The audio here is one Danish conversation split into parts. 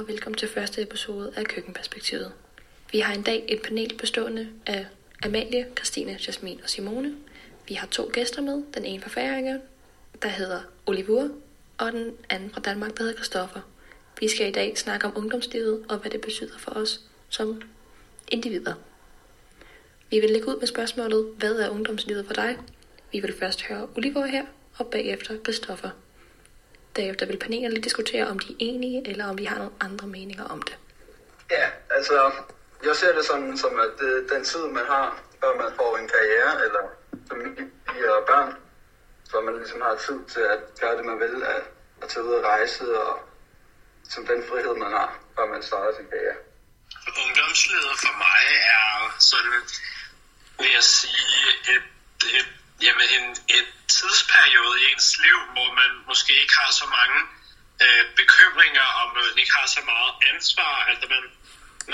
og velkommen til første episode af Køkkenperspektivet. Vi har en dag et panel bestående af Amalie, Christine, Jasmin og Simone. Vi har to gæster med, den ene fra Færinger, der hedder Oliver, og den anden fra Danmark, der hedder Kristoffer. Vi skal i dag snakke om ungdomslivet og hvad det betyder for os som individer. Vi vil lægge ud med spørgsmålet, hvad er ungdomslivet for dig? Vi vil først høre Oliver her, og bagefter Kristoffer. Derefter vil panelet diskutere, om de er enige, eller om de har nogle andre meninger om det. Ja, altså, jeg ser det sådan, som at det, den tid, man har, før man får en karriere, eller familie og børn, så man ligesom har tid til at gøre det, man vil, at, at tage ud og rejse, og som den frihed, man har, før man starter sin karriere. Ungdomslivet for mig er sådan, vil jeg sige, et, et, jamen en, et tidsperiode i ens liv, hvor man måske ikke har så mange øh, bekymringer, og man ikke har så meget ansvar. Altså man,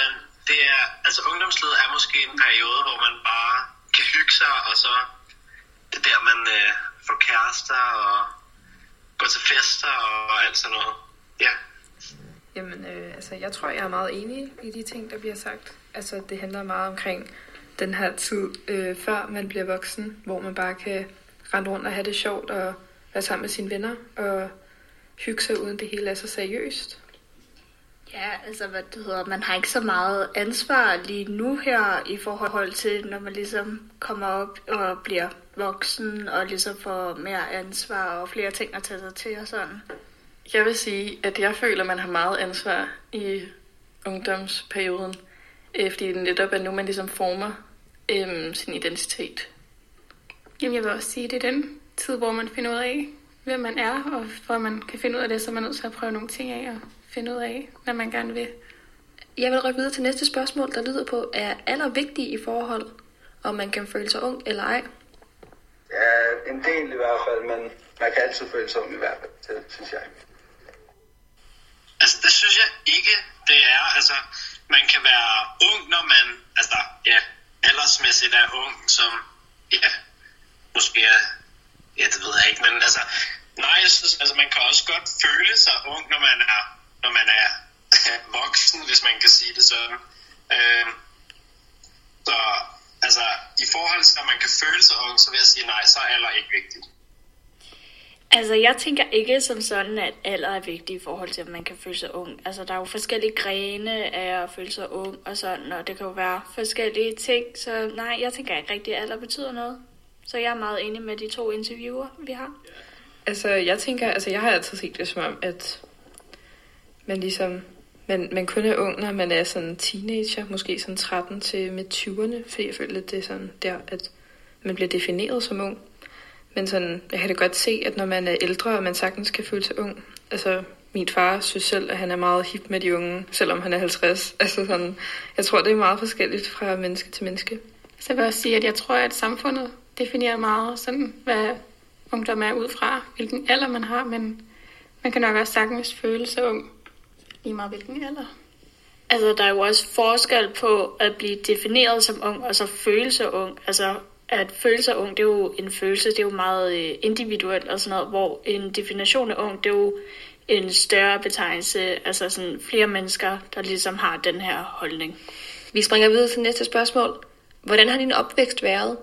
man, det er, altså ungdomslivet er måske en periode, hvor man bare kan hygge sig, og så det der, man øh, får kærester og går til fester og alt sådan noget. Ja. Jamen, øh, altså, jeg tror, jeg er meget enig i de ting, der bliver sagt. Altså, det handler meget omkring den her tid, øh, før man bliver voksen, hvor man bare kan rende rundt og have det sjovt og være sammen med sine venner og hygge sig, uden det hele er så seriøst. Ja, altså hvad det hedder, man har ikke så meget ansvar lige nu her i forhold til, når man ligesom kommer op og bliver voksen og ligesom får mere ansvar og flere ting at tage sig til og sådan. Jeg vil sige, at jeg føler, at man har meget ansvar i ungdomsperioden, øh, fordi det netop er nu, man ligesom former øh, sin identitet. Jamen, jeg vil også sige, at det er den tid, hvor man finder ud af, hvem man er, og hvor man kan finde ud af det, så man er nødt til at prøve nogle ting af og finde ud af, hvad man gerne vil. Jeg vil rykke videre til næste spørgsmål, der lyder på, er alder vigtig i forhold, om man kan føle sig ung eller ej? Ja, en del i hvert fald, men man kan altid føle sig ung i hvert fald, synes jeg. Altså, det synes jeg ikke, det er. Altså, man kan være ung, når man, altså, ja, aldersmæssigt er ung, som, ja, måske er, ja, det ved jeg ikke, men altså, nej, jeg synes, altså, man kan også godt føle sig ung, når man er, når man er voksen, hvis man kan sige det sådan. Øh, så, altså, i forhold til, når man kan føle sig ung, så vil jeg sige, nej, så er alder ikke vigtigt. Altså, jeg tænker ikke som sådan, at alder er vigtig i forhold til, at man kan føle sig ung. Altså, der er jo forskellige grene af at føle sig ung og sådan, og det kan jo være forskellige ting. Så nej, jeg tænker ikke rigtig, at alder betyder noget. Så jeg er meget enig med de to interviewer, vi har. Altså, jeg tænker, altså, jeg har altid set det som om, at man ligesom, man, man kun er ung, når man er sådan teenager, måske sådan 13 til midt 20'erne, fordi jeg føler, at det er sådan der, at man bliver defineret som ung. Men sådan, jeg kan da godt se, at når man er ældre, og man sagtens kan føle sig ung. Altså, min far synes selv, at han er meget hip med de unge, selvom han er 50. Altså sådan, jeg tror, det er meget forskelligt fra menneske til menneske. Så jeg vil også sige, at jeg tror, at samfundet definerer meget sådan, hvad ungdom er ud fra, hvilken alder man har, men man kan nok også sagtens føle sig ung, lige meget hvilken alder. Altså, der er jo også forskel på at blive defineret som ung, og så føle sig ung. Altså, at føle sig ung, det er jo en følelse, det er jo meget øh, individuelt og sådan noget, hvor en definition af ung, det er jo en større betegnelse, altså sådan flere mennesker, der ligesom har den her holdning. Vi springer videre til næste spørgsmål. Hvordan har din opvækst været?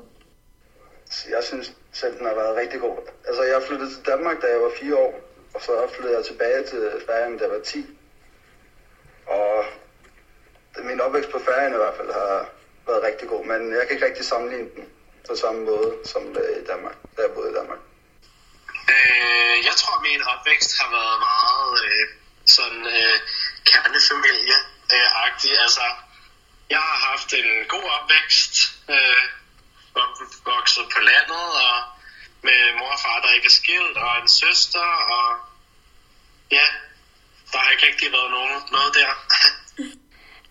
Jeg synes selv, den har været rigtig god. Altså, jeg flyttede til Danmark, da jeg var fire år, og så flyttede jeg tilbage til Færøerne, da jeg var 10. Og øh, min opvækst på Færøerne i hvert fald har været rigtig god, men jeg kan ikke rigtig sammenligne den på samme måde som øh, i Danmark, da jeg boede i Danmark. Øh, jeg tror, min opvækst har været meget øh, sådan øh, kernefamilie-agtig. Øh, altså, jeg har haft en god opvækst, øh, vokset på landet, og med mor og far, der ikke er skilt, og en søster, og ja, der har ikke rigtig været nogen, noget der.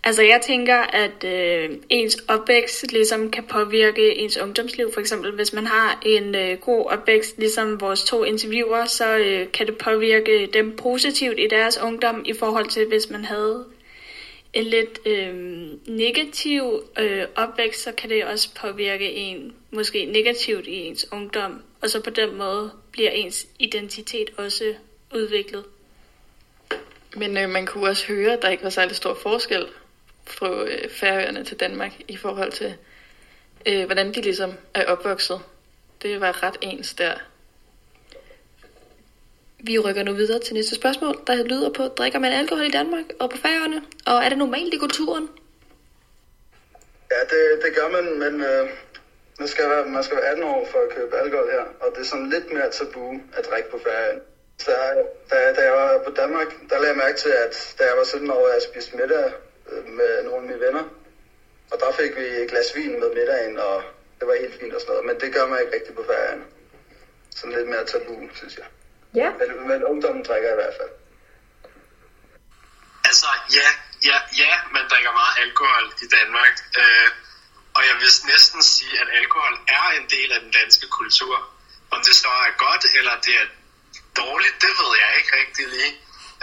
Altså jeg tænker, at øh, ens opvækst ligesom kan påvirke ens ungdomsliv. For eksempel hvis man har en øh, god opvækst, ligesom vores to interviewer, så øh, kan det påvirke dem positivt i deres ungdom i forhold til hvis man havde en lidt øh, negativ øh, opvækst, så kan det også påvirke en måske negativt i ens ungdom. Og så på den måde bliver ens identitet også udviklet. Men øh, man kunne også høre, at der ikke var særlig stor forskel fra øh, Færøerne til Danmark i forhold til, øh, hvordan de ligesom er opvokset. Det var ret ens der. Vi rykker nu videre til næste spørgsmål, der lyder på, drikker man alkohol i Danmark og på Færøerne? Og er det normalt i kulturen? Ja, det, det gør man, men øh, man, skal være, man skal være 18 år for at købe alkohol her, og det er sådan lidt mere tabu at drikke på Færøerne. Så da, da jeg var på Danmark, der lagde jeg mærke til, at da jeg var 17 år, jeg spiste middag øh, med nogle af mine venner, og der fik vi et glas vin med middagen, og det var helt fint og sådan noget, men det gør man ikke rigtigt på Færøerne. Sådan lidt mere tabu, synes jeg. Ja. Men, men ungdommen drikker i hvert fald. Altså, ja, ja, ja, man drikker meget alkohol i Danmark. Øh, og jeg vil næsten sige, at alkohol er en del af den danske kultur. Om det så er godt, eller det er dårligt, det ved jeg ikke rigtig lige.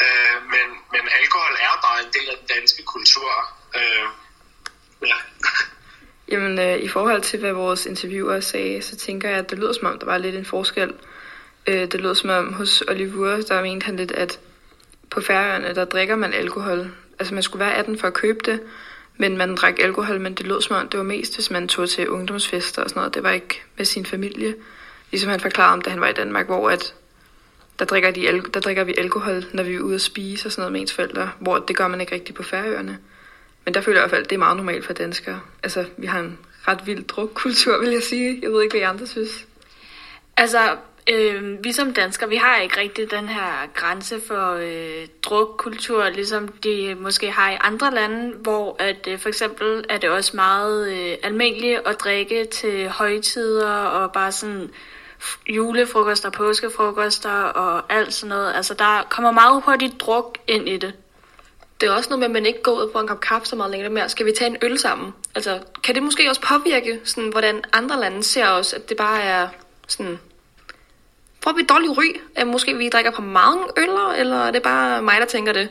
Øh, men, men alkohol er bare en del af den danske kultur. Øh, ja. Jamen, øh, i forhold til, hvad vores interviewer sagde, så tænker jeg, at det lyder som om, der var lidt en forskel. Øh, det lyder som om hos Oliver, der mente han lidt, at på Færøerne, der drikker man alkohol. Altså, man skulle være 18 for at købe det, men man drak alkohol, men det lød som om, det var mest, hvis man tog til ungdomsfester og sådan noget. Det var ikke med sin familie. Ligesom han forklarede om, da han var i Danmark, hvor at der drikker, de, al- der drikker vi alkohol, når vi er ude at spise og sådan noget med ens forældre, hvor det gør man ikke rigtigt på Færøerne. Men der føler jeg i hvert fald, at det er meget normalt for danskere. Altså, vi har en ret vild drukkultur, vil jeg sige. Jeg ved ikke, hvad I andre synes. Altså, øh, vi som danskere, vi har ikke rigtig den her grænse for øh, drukkultur, ligesom de måske har i andre lande, hvor at øh, for eksempel er det også meget øh, almindeligt at drikke til højtider og bare sådan julefrokoster, påskefrokoster og alt sådan noget. Altså, der kommer meget hurtigt druk ind i det. Det er også noget med, at man ikke går ud på en kop kaffe så meget længere mere. Skal vi tage en øl sammen? Altså, kan det måske også påvirke, sådan, hvordan andre lande ser os, at det bare er sådan... Får vi et dårligt ry? At måske vi drikker på mange øller, eller er det bare mig, der tænker det?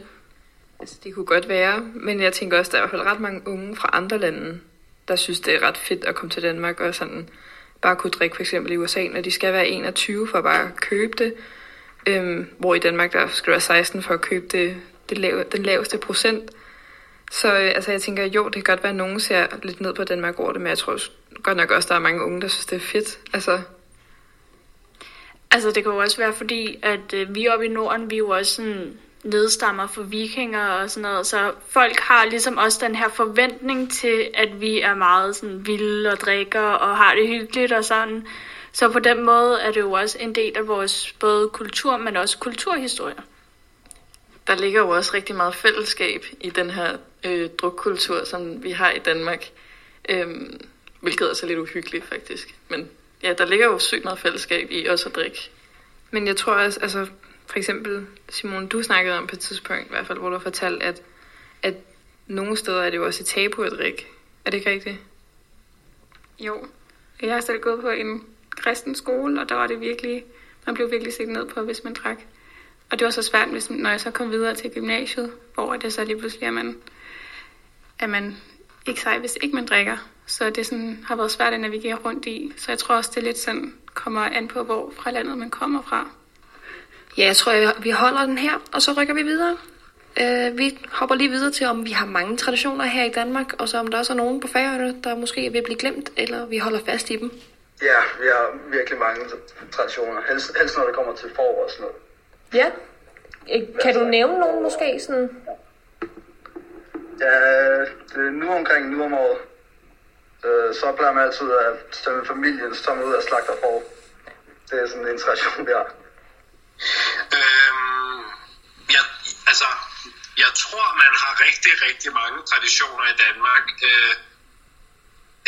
Altså, det kunne godt være, men jeg tænker også, der er i hvert fald ret mange unge fra andre lande, der synes, det er ret fedt at komme til Danmark og sådan bare kunne drikke for eksempel i USA, når de skal være 21 for bare at købe det. Øhm, hvor i Danmark, der skal være 16 for at købe det, det lave, den laveste procent. Så øh, altså, jeg tænker, jo, det kan godt være, at nogen ser lidt ned på Danmark over det, men jeg tror godt nok også, der er mange unge, der synes, det er fedt. Altså, Altså, det kan jo også være fordi, at øh, vi oppe i Norden, vi er jo også sådan nedstammer for vikinger og sådan noget, så folk har ligesom også den her forventning til, at vi er meget sådan vilde og drikker og har det hyggeligt og sådan. Så på den måde er det jo også en del af vores både kultur, men også kulturhistorie. Der ligger jo også rigtig meget fællesskab i den her øh, drukkultur, som vi har i Danmark. Øhm, hvilket også er lidt uhyggeligt, faktisk. Men ja, der ligger jo sygt meget fællesskab i også at drikke. Men jeg tror også, altså for eksempel, Simon, du snakkede om på et tidspunkt, i hvert fald, hvor du fortalte, at, at nogle steder er det jo også et tabu at drikke. Er det ikke rigtigt? Jo, jeg har selv gået på en kristen skole, og der var det virkelig, man blev virkelig set ned på, hvis man drak. Og det var så svært, hvis, når jeg så kom videre til gymnasiet, hvor det så lige pludselig er man, er man ikke sej, hvis ikke man drikker. Så det sådan, har været svært at navigere rundt i. Så jeg tror også, det er lidt sådan, kommer an på, hvor fra landet man kommer fra. Ja, jeg tror, jeg, vi holder den her, og så rykker vi videre. Uh, vi hopper lige videre til, om vi har mange traditioner her i Danmark, og så om der også er nogen på Færøerne, der måske vil blive glemt, eller vi holder fast i dem. Ja, vi har virkelig mange traditioner. Helst, helst når det kommer til forår og sådan noget. Ja. Kan du nævne nogen måske? Sådan? Ja, det er nu omkring nu om året. Øh, så plejer man altid at med familien, man ud og slagter for. Det er sådan en tradition, vi har. Øhm, jeg, altså, jeg tror, man har rigtig, rigtig mange traditioner i Danmark. Øh,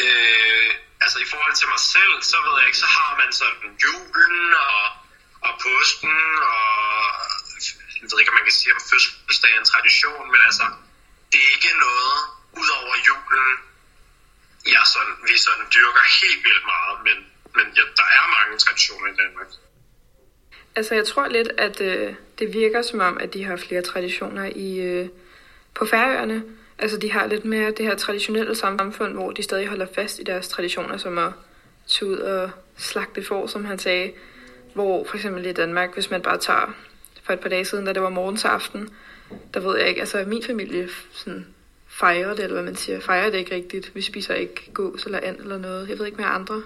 øh, altså i forhold til mig selv, så ved jeg ikke, så har man sådan julen og, og påsken, og jeg ved ikke, om man kan sige, om fødselsdag er en tradition, men altså, det er ikke noget ud over julen, jeg sådan, vi sådan dyrker helt vildt meget, men, men ja, der er mange traditioner i Danmark. Altså, jeg tror lidt, at øh, det virker som om, at de har flere traditioner i øh, på Færøerne. Altså, de har lidt mere det her traditionelle samfund, hvor de stadig holder fast i deres traditioner, som at tage ud og slagte får, som han sagde. Hvor for eksempel i Danmark, hvis man bare tager for et par dage siden, da det var morgensaften, der ved jeg ikke, altså min familie sådan, fejrer det, eller hvad man siger, fejrer det ikke rigtigt. Vi spiser ikke gås eller and eller noget. Jeg ved ikke med andre.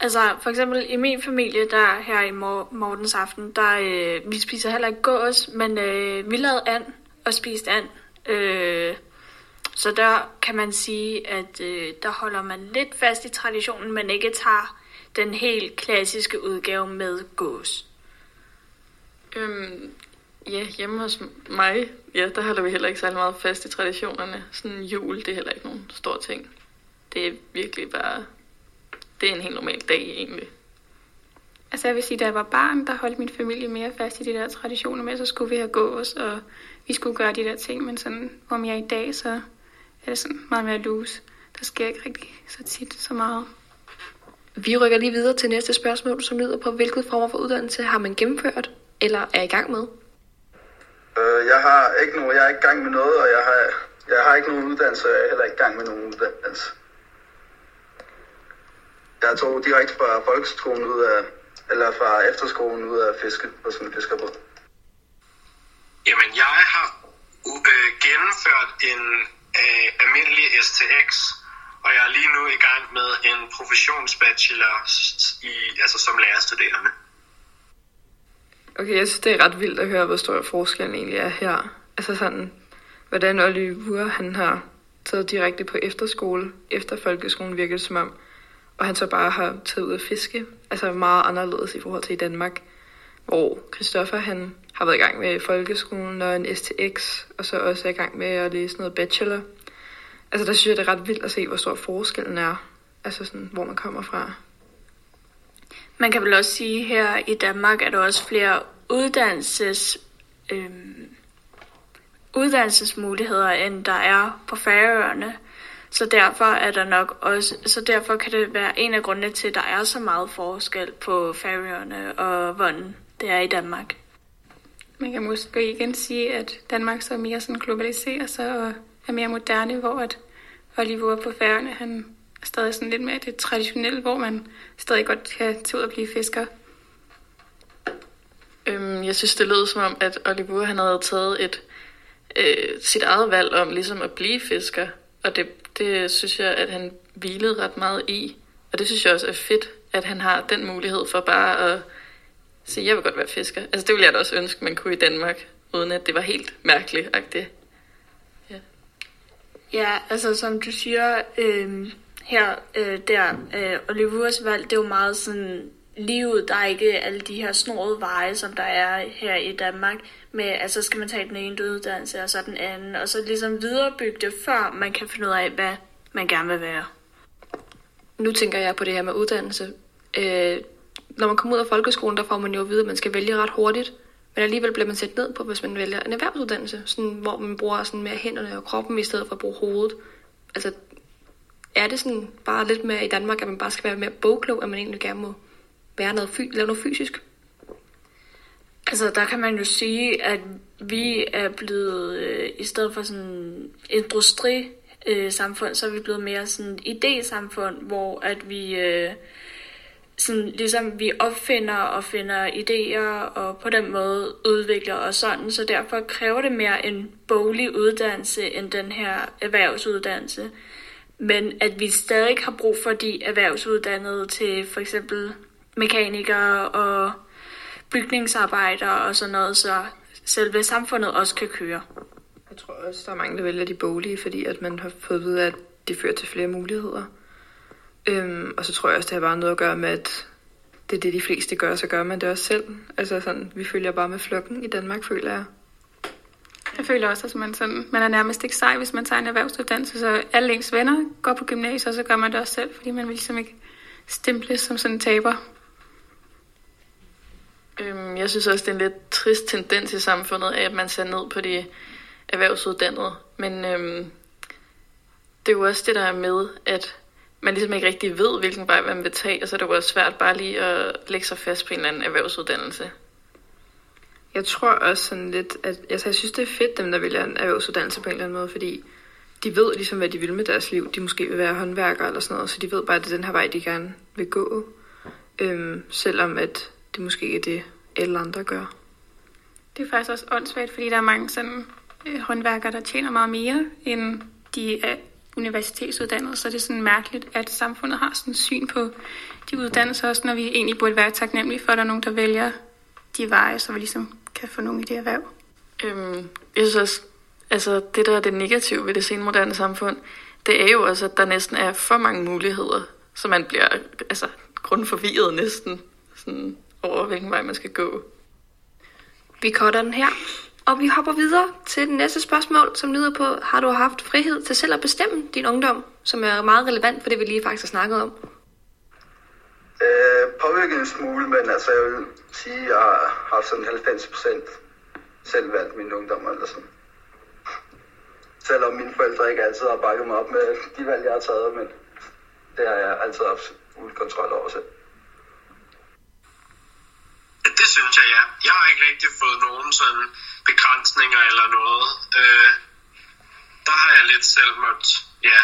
Altså, for eksempel i min familie, der her i mor- Mortens aften, der øh, vi spiser heller ikke gås, men øh, vi lavede and og spiste and. Øh, så der kan man sige, at øh, der holder man lidt fast i traditionen, men ikke tager den helt klassiske udgave med gås. Øhm, ja, hjemme hos mig, ja, der holder vi heller ikke særlig meget fast i traditionerne. Sådan jul, det er heller ikke nogen stor ting. Det er virkelig bare, det er en helt normal dag egentlig. Altså jeg vil sige, da jeg var barn, der holdt min familie mere fast i de der traditioner med, så skulle vi have gås, og vi skulle gøre de der ting, men sådan, hvor jeg er i dag, så er det sådan meget mere loose. Der sker ikke rigtig så tit så meget. Vi rykker lige videre til næste spørgsmål, som lyder på, hvilket former for uddannelse har man gennemført eller er i gang med? Øh, jeg har ikke nogen, jeg er ikke i gang med noget, og jeg har, jeg har ikke nogen uddannelse, og jeg er heller ikke i gang med nogen uddannelse. Jeg tog direkte fra folkeskolen ud af, eller fra efterskolen ud af fiske, på sådan en fiskerbåd. Jamen, jeg har øh, gennemført en øh, almindelig STX, og jeg er lige nu i gang med en professionsbachelor i, altså som lærerstuderende. Okay, jeg synes, det er ret vildt at høre, hvor stor forskellen egentlig er her. Altså sådan, hvordan Oliver, han har taget direkte på efterskole, efter folkeskolen virkede som om, og han så bare har taget ud at fiske. Altså meget anderledes i forhold til i Danmark, hvor Christoffer, han har været i gang med folkeskolen og en STX, og så også er i gang med at læse noget bachelor. Altså der synes jeg, det er ret vildt at se, hvor stor forskellen er. Altså sådan, hvor man kommer fra. Man kan vel også sige, at her i Danmark er der også flere uddannelses, øh, uddannelsesmuligheder, end der er på Færøerne. Så derfor er der nok også, så derfor kan det være en af grundene til, at der er så meget forskel på Færøerne og hvordan det er i Danmark. Man kan måske igen sige, at Danmark så mere sådan globaliseret sig og er mere moderne, hvor at Oliver på Færøerne, han er stadig sådan lidt mere det traditionelle, hvor man stadig godt kan tage ud og blive fisker. Øhm, jeg synes, det lød som om, at Oliver han havde taget et, øh, sit eget valg om ligesom at blive fisker. Og det, det synes jeg, at han hvilede ret meget i. Og det synes jeg også er fedt, at han har den mulighed for bare at sige, jeg vil godt være fisker. Altså det ville jeg da også ønske, man kunne i Danmark, uden at det var helt mærkeligt. -agtigt. Ja. ja, altså som du siger, øh, her øh, der, øh, Olivers valg, det er jo meget sådan livet, der er ikke alle de her snorede veje, som der er her i Danmark, med, altså skal man tage den ene uddannelse, og så den anden, og så ligesom viderebygge det, før man kan finde ud af, hvad man gerne vil være. Nu tænker jeg på det her med uddannelse. Øh, når man kommer ud af folkeskolen, der får man jo at vide, at man skal vælge ret hurtigt, men alligevel bliver man sat ned på, hvis man vælger en erhvervsuddannelse, sådan, hvor man bruger sådan mere hænderne og kroppen, i stedet for at bruge hovedet. Altså, er det sådan bare lidt mere i Danmark, at man bare skal være mere bogklog, at man egentlig gerne må være noget, fy- lave noget fysisk? Altså, der kan man jo sige, at vi er blevet, øh, i stedet for sådan industri øh, samfund, så er vi blevet mere sådan et idésamfund, hvor at vi øh, sådan, ligesom vi opfinder og finder idéer og på den måde udvikler og sådan, så derfor kræver det mere en boglig uddannelse end den her erhvervsuddannelse. Men at vi stadig har brug for de erhvervsuddannede til for eksempel mekanikere og bygningsarbejdere og sådan noget, så selve samfundet også kan køre. Jeg tror også, der er mange, der vælger de boglige, fordi at man har fået at vide, at det fører til flere muligheder. Øhm, og så tror jeg også, det har bare noget at gøre med, at det er det, de fleste gør, så gør man det også selv. Altså sådan, vi følger bare med flokken i Danmark, føler jeg. Jeg føler også, at man, sådan, man er nærmest ikke sej, hvis man tager en erhvervsuddannelse, så alle ens venner går på gymnasiet, og så gør man det også selv, fordi man vil ligesom ikke stemple som sådan en taber. Øhm, jeg synes også, det er en lidt trist tendens i samfundet, at man ser ned på de erhvervsuddannede. Men øhm, det er jo også det, der er med, at man ligesom ikke rigtig ved, hvilken vej man vil tage, og så er det jo også svært bare lige at lægge sig fast på en eller anden erhvervsuddannelse. Jeg tror også sådan lidt, at altså, jeg synes, det er fedt, dem der vælger en erhvervsuddannelse på en eller anden måde, fordi de ved ligesom, hvad de vil med deres liv. De måske vil være håndværkere eller sådan noget, så de ved bare, at det er den her vej, de gerne vil gå. Øhm, selvom at det måske ikke er det, alle andre gør. Det er faktisk også åndssvagt, fordi der er mange sådan, øh, håndværkere, der tjener meget mere, end de er universitetsuddannede. Så det er sådan mærkeligt, at samfundet har sådan syn på de uddannelser, også når vi egentlig burde være taknemmelige for, at der er nogen, der vælger de veje, så vi ligesom kan få nogle i det erhverv. Øhm, jeg synes også, altså det der er det negative ved det senmoderne samfund, det er jo også, at der næsten er for mange muligheder, så man bliver altså, grundforvirret næsten sådan, over, hvilken vej man skal gå. Vi cutter den her, og vi hopper videre til det næste spørgsmål, som lyder på, har du haft frihed til selv at bestemme din ungdom, som er meget relevant for det, vi lige faktisk har snakket om? Øh, påvirket en smule, men altså jeg vil sige, at jeg har haft sådan 90 procent selv valgt min ungdom eller sådan. Selvom mine forældre ikke altid har bakket mig op med de valg, jeg har taget, men det har jeg altid haft fuld kontrol over selv. Det synes jeg, ja. Jeg har ikke rigtig fået nogen sådan begrænsninger eller noget. Øh, der har jeg lidt selv måttet ja,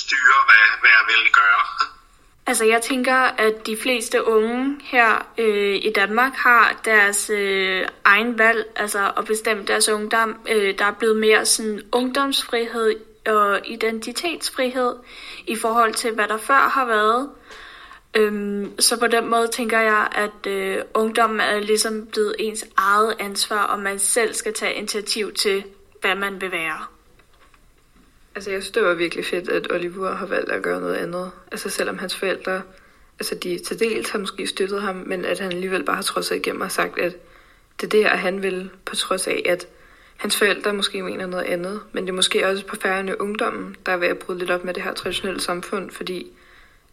styre, hvad, hvad jeg vil gøre. Altså jeg tænker, at de fleste unge her øh, i Danmark har deres øh, egen valg, altså at bestemme deres ungdom. Øh, der er blevet mere sådan ungdomsfrihed og identitetsfrihed i forhold til, hvad der før har været. Øhm, så på den måde tænker jeg, at øh, ungdommen er ligesom blevet ens eget ansvar, og man selv skal tage initiativ til, hvad man vil være. Altså, jeg synes, det var virkelig fedt, at Oliver har valgt at gøre noget andet. Altså, selvom hans forældre, altså de til dels har måske støttet ham, men at han alligevel bare har trodset sig igennem og sagt, at det er det her, han vil, på trods af, at hans forældre måske mener noget andet. Men det er måske også på færre ungdommen, der er ved at bryde lidt op med det her traditionelle samfund, fordi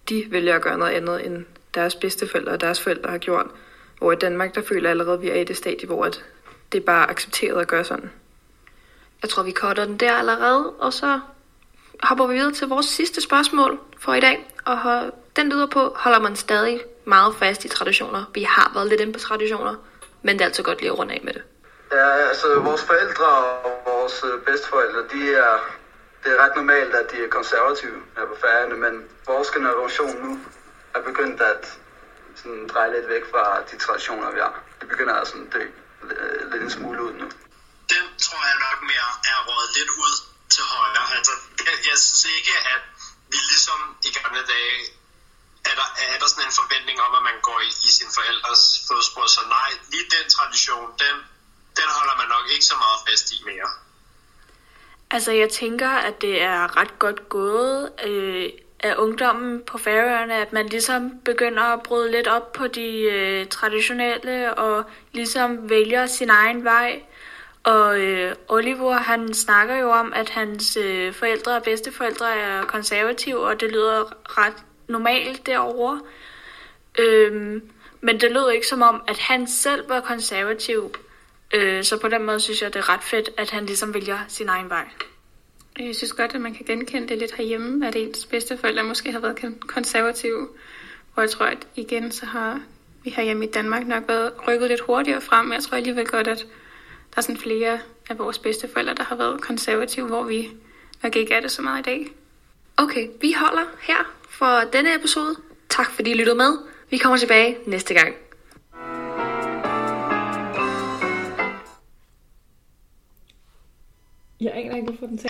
de vælger at gøre noget andet, end deres bedsteforældre og deres forældre har gjort. Hvor i Danmark, der føler jeg allerede, at vi er i det stadie, hvor at det er bare accepteret at gøre sådan. Jeg tror, vi cutter den der allerede, og så hopper vi videre til vores sidste spørgsmål for i dag. Og den lyder på, holder man stadig meget fast i traditioner? Vi har været lidt inde på traditioner, men det er altså godt lige at runde af med det. Ja, altså vores forældre og vores øh, bedsteforældre, de er, det er ret normalt, at de er konservative her på færgerne, men vores generation nu er begyndt at sådan, dreje lidt væk fra de traditioner, vi har. Det begynder at sådan, dø øh, lidt en smule ud nu. Den tror jeg nok mere er rådet lidt ud til højre. Altså, jeg, jeg synes ikke, at vi ligesom i gamle dage, er der, er der sådan en forventning om, at man går i, i sin forældres fodspor. Så nej, lige den tradition, den, den holder man nok ikke så meget fast i mere. Altså, jeg tænker, at det er ret godt gået øh, af ungdommen på Færøerne, at man ligesom begynder at bryde lidt op på de øh, traditionelle og ligesom vælger sin egen vej. Og øh, Oliver, han snakker jo om, at hans øh, forældre og bedsteforældre er konservative, og det lyder ret normalt derovre. Øhm, men det lød ikke som om, at han selv var konservativ. Øh, så på den måde synes jeg, det er ret fedt, at han ligesom vælger sin egen vej. Jeg synes godt, at man kan genkende det lidt herhjemme, at ens bedsteforældre måske har været konservative. Og jeg tror, at igen, så har vi herhjemme i Danmark nok været rykket lidt hurtigere frem, men jeg tror alligevel godt, at der er sådan flere af vores bedsteforældre, der har været konservative, hvor vi nok ikke er det så meget i dag. Okay, vi holder her for denne episode. Tak fordi I lyttede med. Vi kommer tilbage næste gang. Jeg aner ikke, hvorfor den tager.